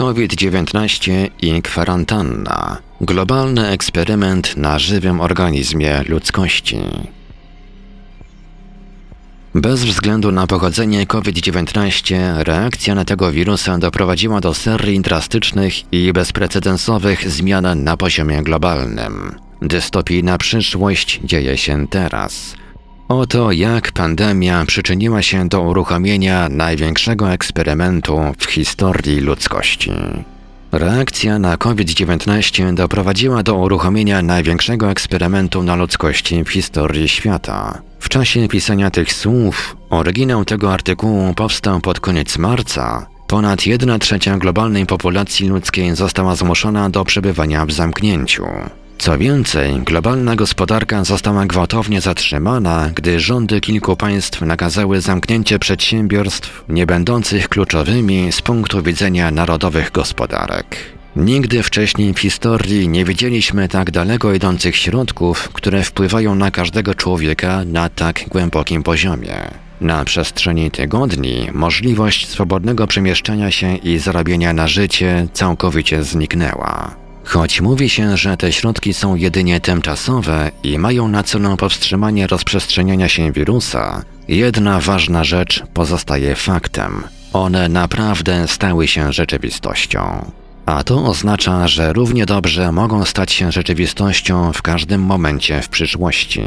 COVID-19 i kwarantanna. Globalny eksperyment na żywym organizmie ludzkości. Bez względu na pochodzenie COVID-19, reakcja na tego wirusa doprowadziła do serii drastycznych i bezprecedensowych zmian na poziomie globalnym. Dystopijna przyszłość dzieje się teraz. Oto jak pandemia przyczyniła się do uruchomienia największego eksperymentu w historii ludzkości. Reakcja na COVID-19 doprowadziła do uruchomienia największego eksperymentu na ludzkości w historii świata. W czasie pisania tych słów, oryginał tego artykułu powstał pod koniec marca. Ponad 1 trzecia globalnej populacji ludzkiej została zmuszona do przebywania w zamknięciu. Co więcej, globalna gospodarka została gwałtownie zatrzymana, gdy rządy kilku państw nakazały zamknięcie przedsiębiorstw nie będących kluczowymi z punktu widzenia narodowych gospodarek. Nigdy wcześniej w historii nie widzieliśmy tak daleko idących środków, które wpływają na każdego człowieka na tak głębokim poziomie. Na przestrzeni tygodni możliwość swobodnego przemieszczania się i zarabiania na życie całkowicie zniknęła. Choć mówi się, że te środki są jedynie tymczasowe i mają na celu powstrzymanie rozprzestrzeniania się wirusa, jedna ważna rzecz pozostaje faktem. One naprawdę stały się rzeczywistością. A to oznacza, że równie dobrze mogą stać się rzeczywistością w każdym momencie w przyszłości.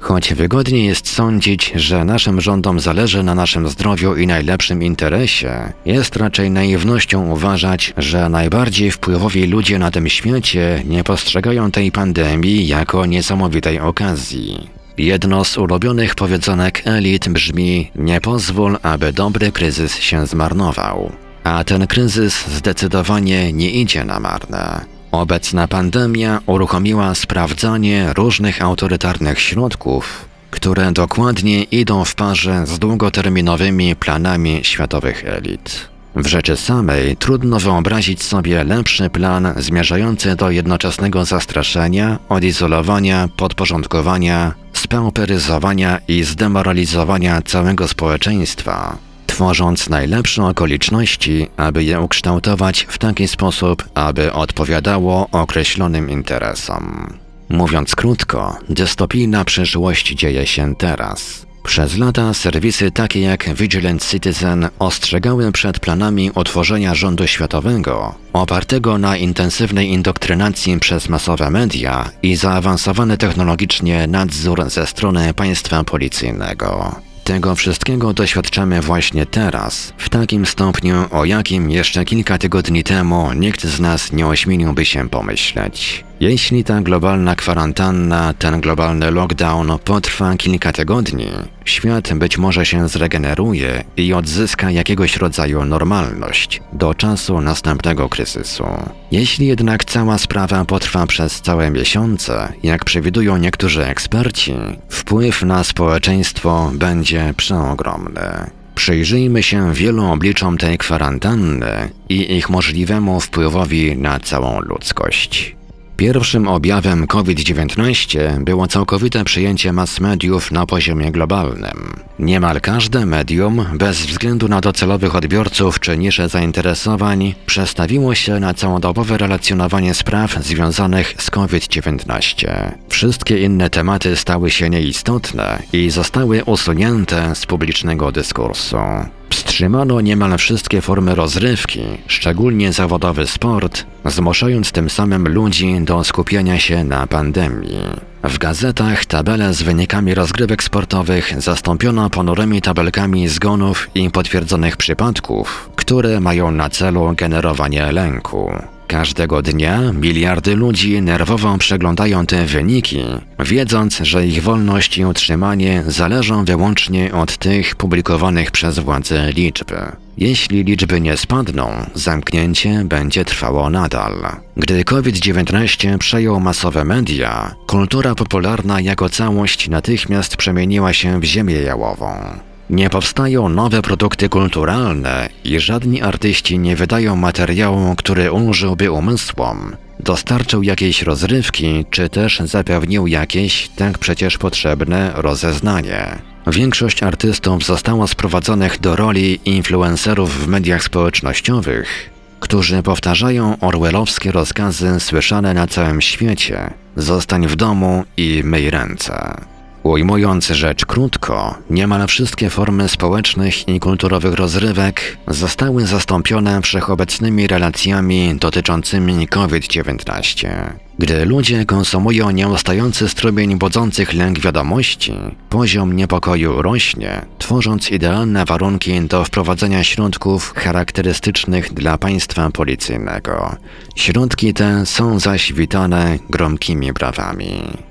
Choć wygodnie jest sądzić, że naszym rządom zależy na naszym zdrowiu i najlepszym interesie, jest raczej naiwnością uważać, że najbardziej wpływowi ludzie na tym świecie nie postrzegają tej pandemii jako niesamowitej okazji. Jedno z ulubionych powiedzonek elit brzmi: Nie pozwól, aby dobry kryzys się zmarnował. A ten kryzys zdecydowanie nie idzie na marne. Obecna pandemia uruchomiła sprawdzanie różnych autorytarnych środków, które dokładnie idą w parze z długoterminowymi planami światowych elit. W rzeczy samej trudno wyobrazić sobie lepszy plan zmierzający do jednoczesnego zastraszenia, odizolowania, podporządkowania, spauperyzowania i zdemoralizowania całego społeczeństwa, tworząc najlepsze okoliczności, aby je ukształtować w taki sposób, aby odpowiadało określonym interesom. Mówiąc krótko, dystopijna przyszłość dzieje się teraz. Przez lata serwisy takie jak Vigilant Citizen ostrzegały przed planami utworzenia rządu światowego, opartego na intensywnej indoktrynacji przez masowe media i zaawansowany technologicznie nadzór ze strony państwa policyjnego. Tego wszystkiego doświadczamy właśnie teraz, w takim stopniu, o jakim jeszcze kilka tygodni temu nikt z nas nie ośmieliłby się pomyśleć. Jeśli ta globalna kwarantanna, ten globalny lockdown potrwa kilka tygodni, świat być może się zregeneruje i odzyska jakiegoś rodzaju normalność do czasu następnego kryzysu. Jeśli jednak cała sprawa potrwa przez całe miesiące, jak przewidują niektórzy eksperci, wpływ na społeczeństwo będzie przeogromny. Przyjrzyjmy się wielu obliczom tej kwarantanny i ich możliwemu wpływowi na całą ludzkość. Pierwszym objawem COVID-19 było całkowite przyjęcie mass mediów na poziomie globalnym. Niemal każde medium, bez względu na docelowych odbiorców czy nisze zainteresowań, przestawiło się na całodobowe relacjonowanie spraw związanych z COVID-19. Wszystkie inne tematy stały się nieistotne i zostały usunięte z publicznego dyskursu. Wstrzymano niemal wszystkie formy rozrywki, szczególnie zawodowy sport, zmuszając tym samym ludzi do skupienia się na pandemii. W gazetach tabele z wynikami rozgrywek sportowych zastąpiono ponurymi tabelkami zgonów i potwierdzonych przypadków, które mają na celu generowanie lęku. Każdego dnia miliardy ludzi nerwowo przeglądają te wyniki, wiedząc, że ich wolność i utrzymanie zależą wyłącznie od tych publikowanych przez władze liczb. Jeśli liczby nie spadną, zamknięcie będzie trwało nadal. Gdy COVID-19 przejął masowe media, kultura popularna jako całość natychmiast przemieniła się w ziemię jałową. Nie powstają nowe produkty kulturalne i żadni artyści nie wydają materiału, który ulżyłby umysłom, dostarczył jakiejś rozrywki, czy też zapewnił jakieś, tak przecież potrzebne, rozeznanie. Większość artystów zostało sprowadzonych do roli influencerów w mediach społecznościowych, którzy powtarzają orwellowskie rozkazy słyszane na całym świecie: zostań w domu i myj ręce. Ujmując rzecz krótko, niemal wszystkie formy społecznych i kulturowych rozrywek zostały zastąpione wszechobecnymi relacjami dotyczącymi COVID-19. Gdy ludzie konsumują nieustający strumień budzących lęk wiadomości, poziom niepokoju rośnie, tworząc idealne warunki do wprowadzenia środków charakterystycznych dla państwa policyjnego. Środki te są zaś witane gromkimi brawami.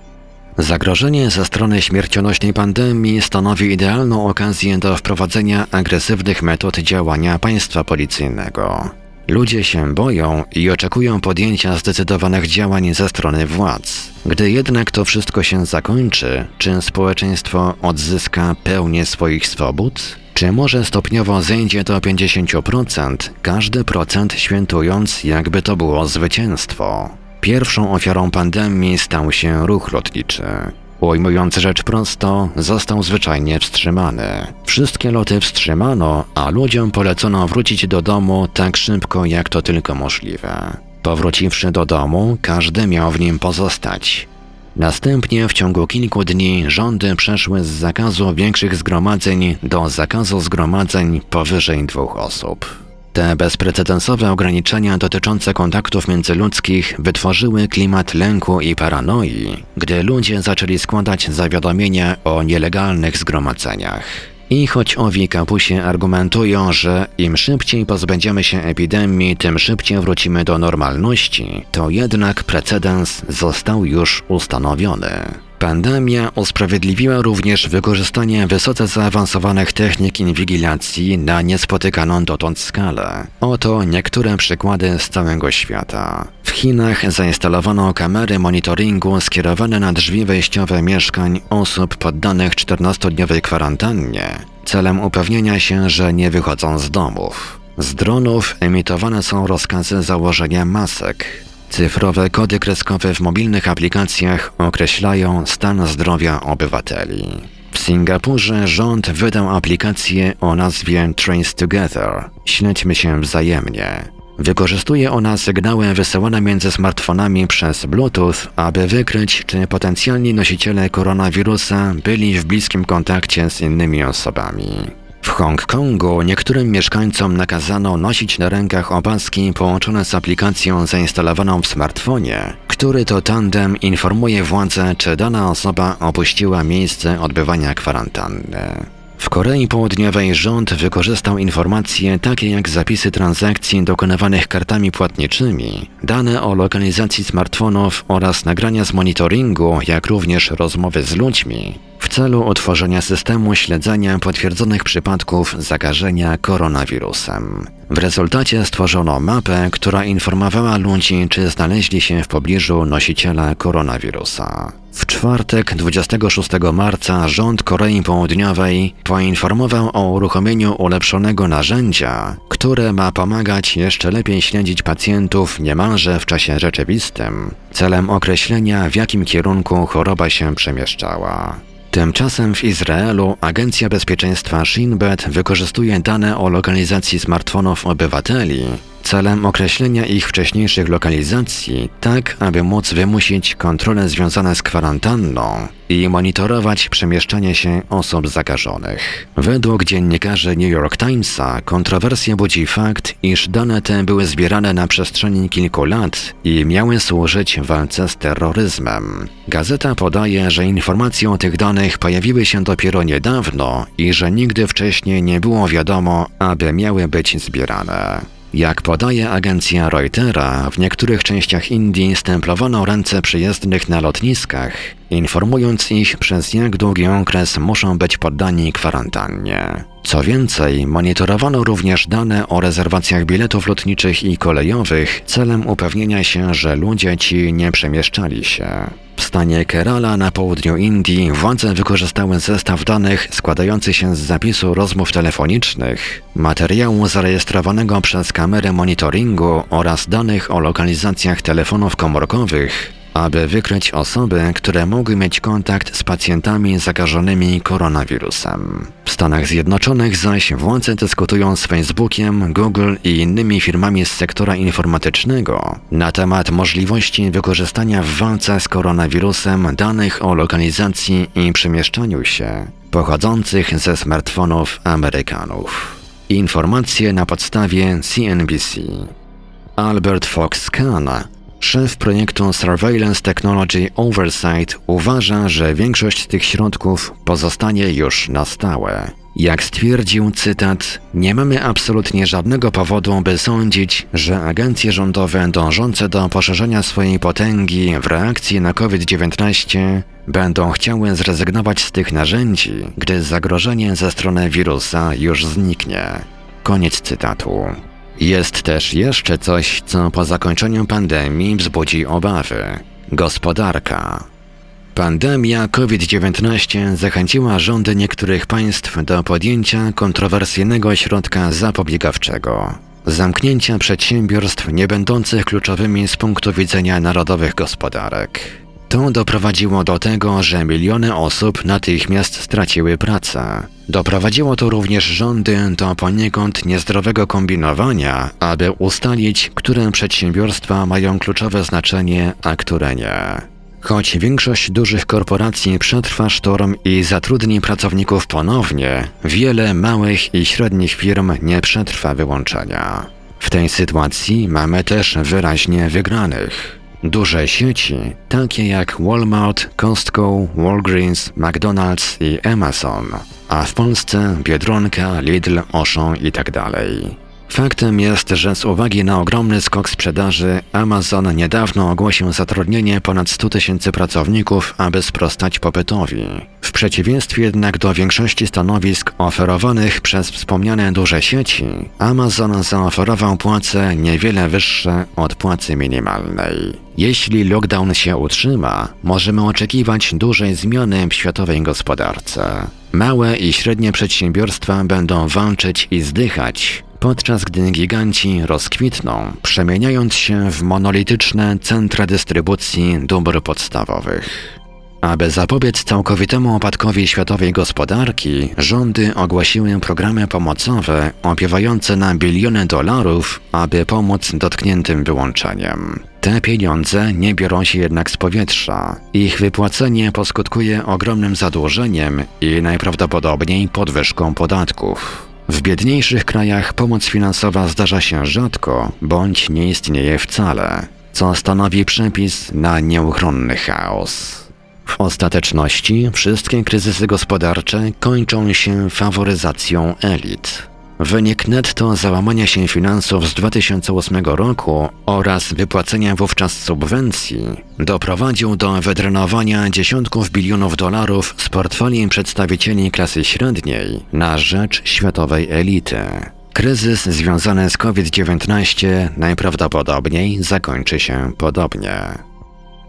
Zagrożenie ze strony śmiercionośnej pandemii stanowi idealną okazję do wprowadzenia agresywnych metod działania państwa policyjnego. Ludzie się boją i oczekują podjęcia zdecydowanych działań ze strony władz. Gdy jednak to wszystko się zakończy, czy społeczeństwo odzyska pełnię swoich swobód? Czy może stopniowo zejdzie do 50%, każdy procent świętując, jakby to było zwycięstwo? Pierwszą ofiarą pandemii stał się ruch lotniczy. Ujmując rzecz prosto, został zwyczajnie wstrzymany. Wszystkie loty wstrzymano, a ludziom polecono wrócić do domu tak szybko, jak to tylko możliwe. Powróciwszy do domu, każdy miał w nim pozostać. Następnie w ciągu kilku dni rządy przeszły z zakazu większych zgromadzeń do zakazu zgromadzeń powyżej dwóch osób. Te bezprecedensowe ograniczenia dotyczące kontaktów międzyludzkich wytworzyły klimat lęku i paranoi, gdy ludzie zaczęli składać zawiadomienia o nielegalnych zgromadzeniach. I choć owi kapusie argumentują, że im szybciej pozbędziemy się epidemii, tym szybciej wrócimy do normalności, to jednak precedens został już ustanowiony. Pandemia usprawiedliwiła również wykorzystanie wysoce zaawansowanych technik inwigilacji na niespotykaną dotąd skalę. Oto niektóre przykłady z całego świata. W Chinach zainstalowano kamery monitoringu skierowane na drzwi wejściowe mieszkań osób poddanych 14-dniowej kwarantannie, celem upewnienia się, że nie wychodzą z domów. Z dronów emitowane są rozkazy założenia masek, Cyfrowe kody kreskowe w mobilnych aplikacjach określają stan zdrowia obywateli. W Singapurze rząd wydał aplikację o nazwie Trace Together śledźmy się wzajemnie. Wykorzystuje ona sygnały wysyłane między smartfonami przez Bluetooth, aby wykryć, czy potencjalni nosiciele koronawirusa byli w bliskim kontakcie z innymi osobami. W Hongkongu niektórym mieszkańcom nakazano nosić na rękach opaski połączone z aplikacją zainstalowaną w smartfonie, który to tandem informuje władze, czy dana osoba opuściła miejsce odbywania kwarantanny. W Korei Południowej rząd wykorzystał informacje takie jak zapisy transakcji dokonywanych kartami płatniczymi, dane o lokalizacji smartfonów oraz nagrania z monitoringu, jak również rozmowy z ludźmi, celu utworzenia systemu śledzenia potwierdzonych przypadków zakażenia koronawirusem. W rezultacie stworzono mapę, która informowała ludzi, czy znaleźli się w pobliżu nosiciela koronawirusa. W czwartek 26 marca rząd Korei Południowej poinformował o uruchomieniu ulepszonego narzędzia, które ma pomagać jeszcze lepiej śledzić pacjentów niemalże w czasie rzeczywistym, celem określenia w jakim kierunku choroba się przemieszczała. Tymczasem w Izraelu Agencja Bezpieczeństwa Shin Bet wykorzystuje dane o lokalizacji smartfonów obywateli celem określenia ich wcześniejszych lokalizacji, tak aby móc wymusić kontrole związane z kwarantanną i monitorować przemieszczanie się osób zakażonych. Według dziennikarzy New York Timesa kontrowersję budzi fakt, iż dane te były zbierane na przestrzeni kilku lat i miały służyć walce z terroryzmem. Gazeta podaje, że informacje o tych danych pojawiły się dopiero niedawno i że nigdy wcześniej nie było wiadomo, aby miały być zbierane. Jak podaje agencja Reutera, w niektórych częściach Indii stemplowano ręce przyjezdnych na lotniskach, informując ich przez jak długi okres muszą być poddani kwarantannie. Co więcej, monitorowano również dane o rezerwacjach biletów lotniczych i kolejowych celem upewnienia się, że ludzie ci nie przemieszczali się. W stanie Kerala na południu Indii władze wykorzystały zestaw danych składający się z zapisu rozmów telefonicznych, materiału zarejestrowanego przez kamerę monitoringu oraz danych o lokalizacjach telefonów komórkowych, aby wykryć osoby, które mogły mieć kontakt z pacjentami zakażonymi koronawirusem. W Stanach Zjednoczonych zaś władze dyskutują z Facebookiem, Google i innymi firmami z sektora informatycznego na temat możliwości wykorzystania w walce z koronawirusem danych o lokalizacji i przemieszczaniu się pochodzących ze smartfonów Amerykanów. Informacje na podstawie CNBC. Albert Fox Kahn, szef projektu Surveillance Technology Oversight, uważa, że większość tych środków pozostanie już na stałe. Jak stwierdził cytat, nie mamy absolutnie żadnego powodu, by sądzić, że agencje rządowe dążące do poszerzenia swojej potęgi w reakcji na COVID-19 będą chciały zrezygnować z tych narzędzi, gdy zagrożenie ze strony wirusa już zniknie. Koniec cytatu. Jest też jeszcze coś, co po zakończeniu pandemii wzbudzi obawy. Gospodarka. Pandemia COVID-19 zachęciła rządy niektórych państw do podjęcia kontrowersyjnego środka zapobiegawczego zamknięcia przedsiębiorstw nie będących kluczowymi z punktu widzenia narodowych gospodarek. To doprowadziło do tego, że miliony osób natychmiast straciły pracę. Doprowadziło to również rządy do poniekąd niezdrowego kombinowania, aby ustalić, które przedsiębiorstwa mają kluczowe znaczenie, a które nie. Choć większość dużych korporacji przetrwa sztorm i zatrudni pracowników ponownie, wiele małych i średnich firm nie przetrwa wyłączenia. W tej sytuacji mamy też wyraźnie wygranych. Duże sieci, takie jak Walmart, Costco, Walgreens, McDonald's i Amazon, a w Polsce Biedronka, Lidl, Auchan itd. Faktem jest, że z uwagi na ogromny skok sprzedaży Amazon niedawno ogłosił zatrudnienie ponad 100 tysięcy pracowników, aby sprostać popytowi. W przeciwieństwie jednak do większości stanowisk oferowanych przez wspomniane duże sieci, Amazon zaoferował płace niewiele wyższe od płacy minimalnej. Jeśli lockdown się utrzyma, możemy oczekiwać dużej zmiany w światowej gospodarce. Małe i średnie przedsiębiorstwa będą walczyć i zdychać, podczas gdy giganci rozkwitną, przemieniając się w monolityczne centra dystrybucji dóbr podstawowych. Aby zapobiec całkowitemu upadkowi światowej gospodarki, rządy ogłosiły programy pomocowe opiewające na biliony dolarów, aby pomóc dotkniętym wyłączeniem. Te pieniądze nie biorą się jednak z powietrza. Ich wypłacenie poskutkuje ogromnym zadłużeniem i najprawdopodobniej podwyżką podatków. W biedniejszych krajach pomoc finansowa zdarza się rzadko bądź nie istnieje wcale, co stanowi przepis na nieuchronny chaos. W ostateczności wszystkie kryzysy gospodarcze kończą się faworyzacją elit. Wynik netto załamania się finansów z 2008 roku oraz wypłacenia wówczas subwencji doprowadził do wydrenowania dziesiątków bilionów dolarów z portfeli przedstawicieli klasy średniej na rzecz światowej elity. Kryzys związany z COVID-19 najprawdopodobniej zakończy się podobnie.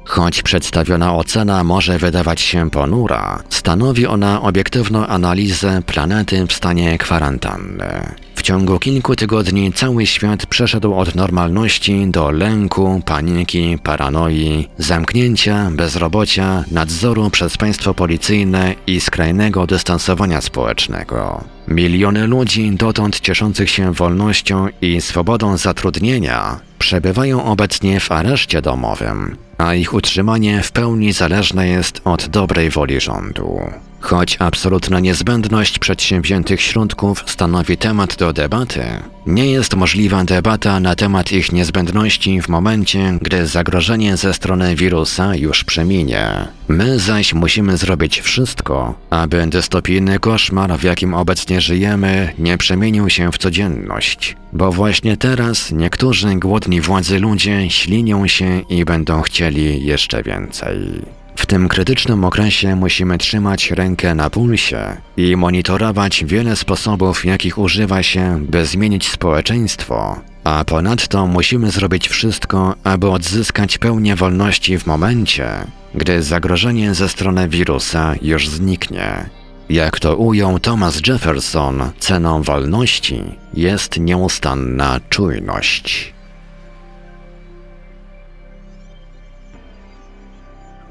Choć przedstawiona ocena może wydawać się ponura, stanowi ona obiektywną analizę planety w stanie kwarantanny. W ciągu kilku tygodni cały świat przeszedł od normalności do lęku, paniki, paranoi, zamknięcia, bezrobocia, nadzoru przez państwo policyjne i skrajnego dystansowania społecznego. Miliony ludzi, dotąd cieszących się wolnością i swobodą zatrudnienia, przebywają obecnie w areszcie domowym, a ich utrzymanie w pełni zależne jest od dobrej woli rządu. Choć absolutna niezbędność przedsięwziętych środków stanowi temat do debaty, nie jest możliwa debata na temat ich niezbędności w momencie, gdy zagrożenie ze strony wirusa już przeminie. My zaś musimy zrobić wszystko, aby dystopijny koszmar, w jakim obecnie żyjemy, nie przemienił się w codzienność. Bo właśnie teraz niektórzy głodni władzy ludzie ślinią się i będą chcieli jeszcze więcej. W tym krytycznym okresie musimy trzymać rękę na pulsie i monitorować wiele sposobów, jakich używa się, by zmienić społeczeństwo, a ponadto musimy zrobić wszystko, aby odzyskać pełnię wolności w momencie, gdy zagrożenie ze strony wirusa już zniknie. Jak to ujął Thomas Jefferson, ceną wolności jest nieustanna czujność.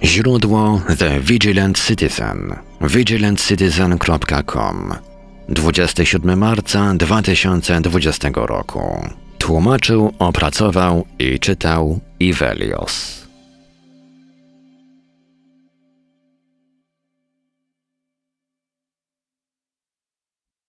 Źródło The Vigilant Citizen. vigilantcitizen.com 27 marca 2020 roku. Tłumaczył, opracował i czytał Ivelios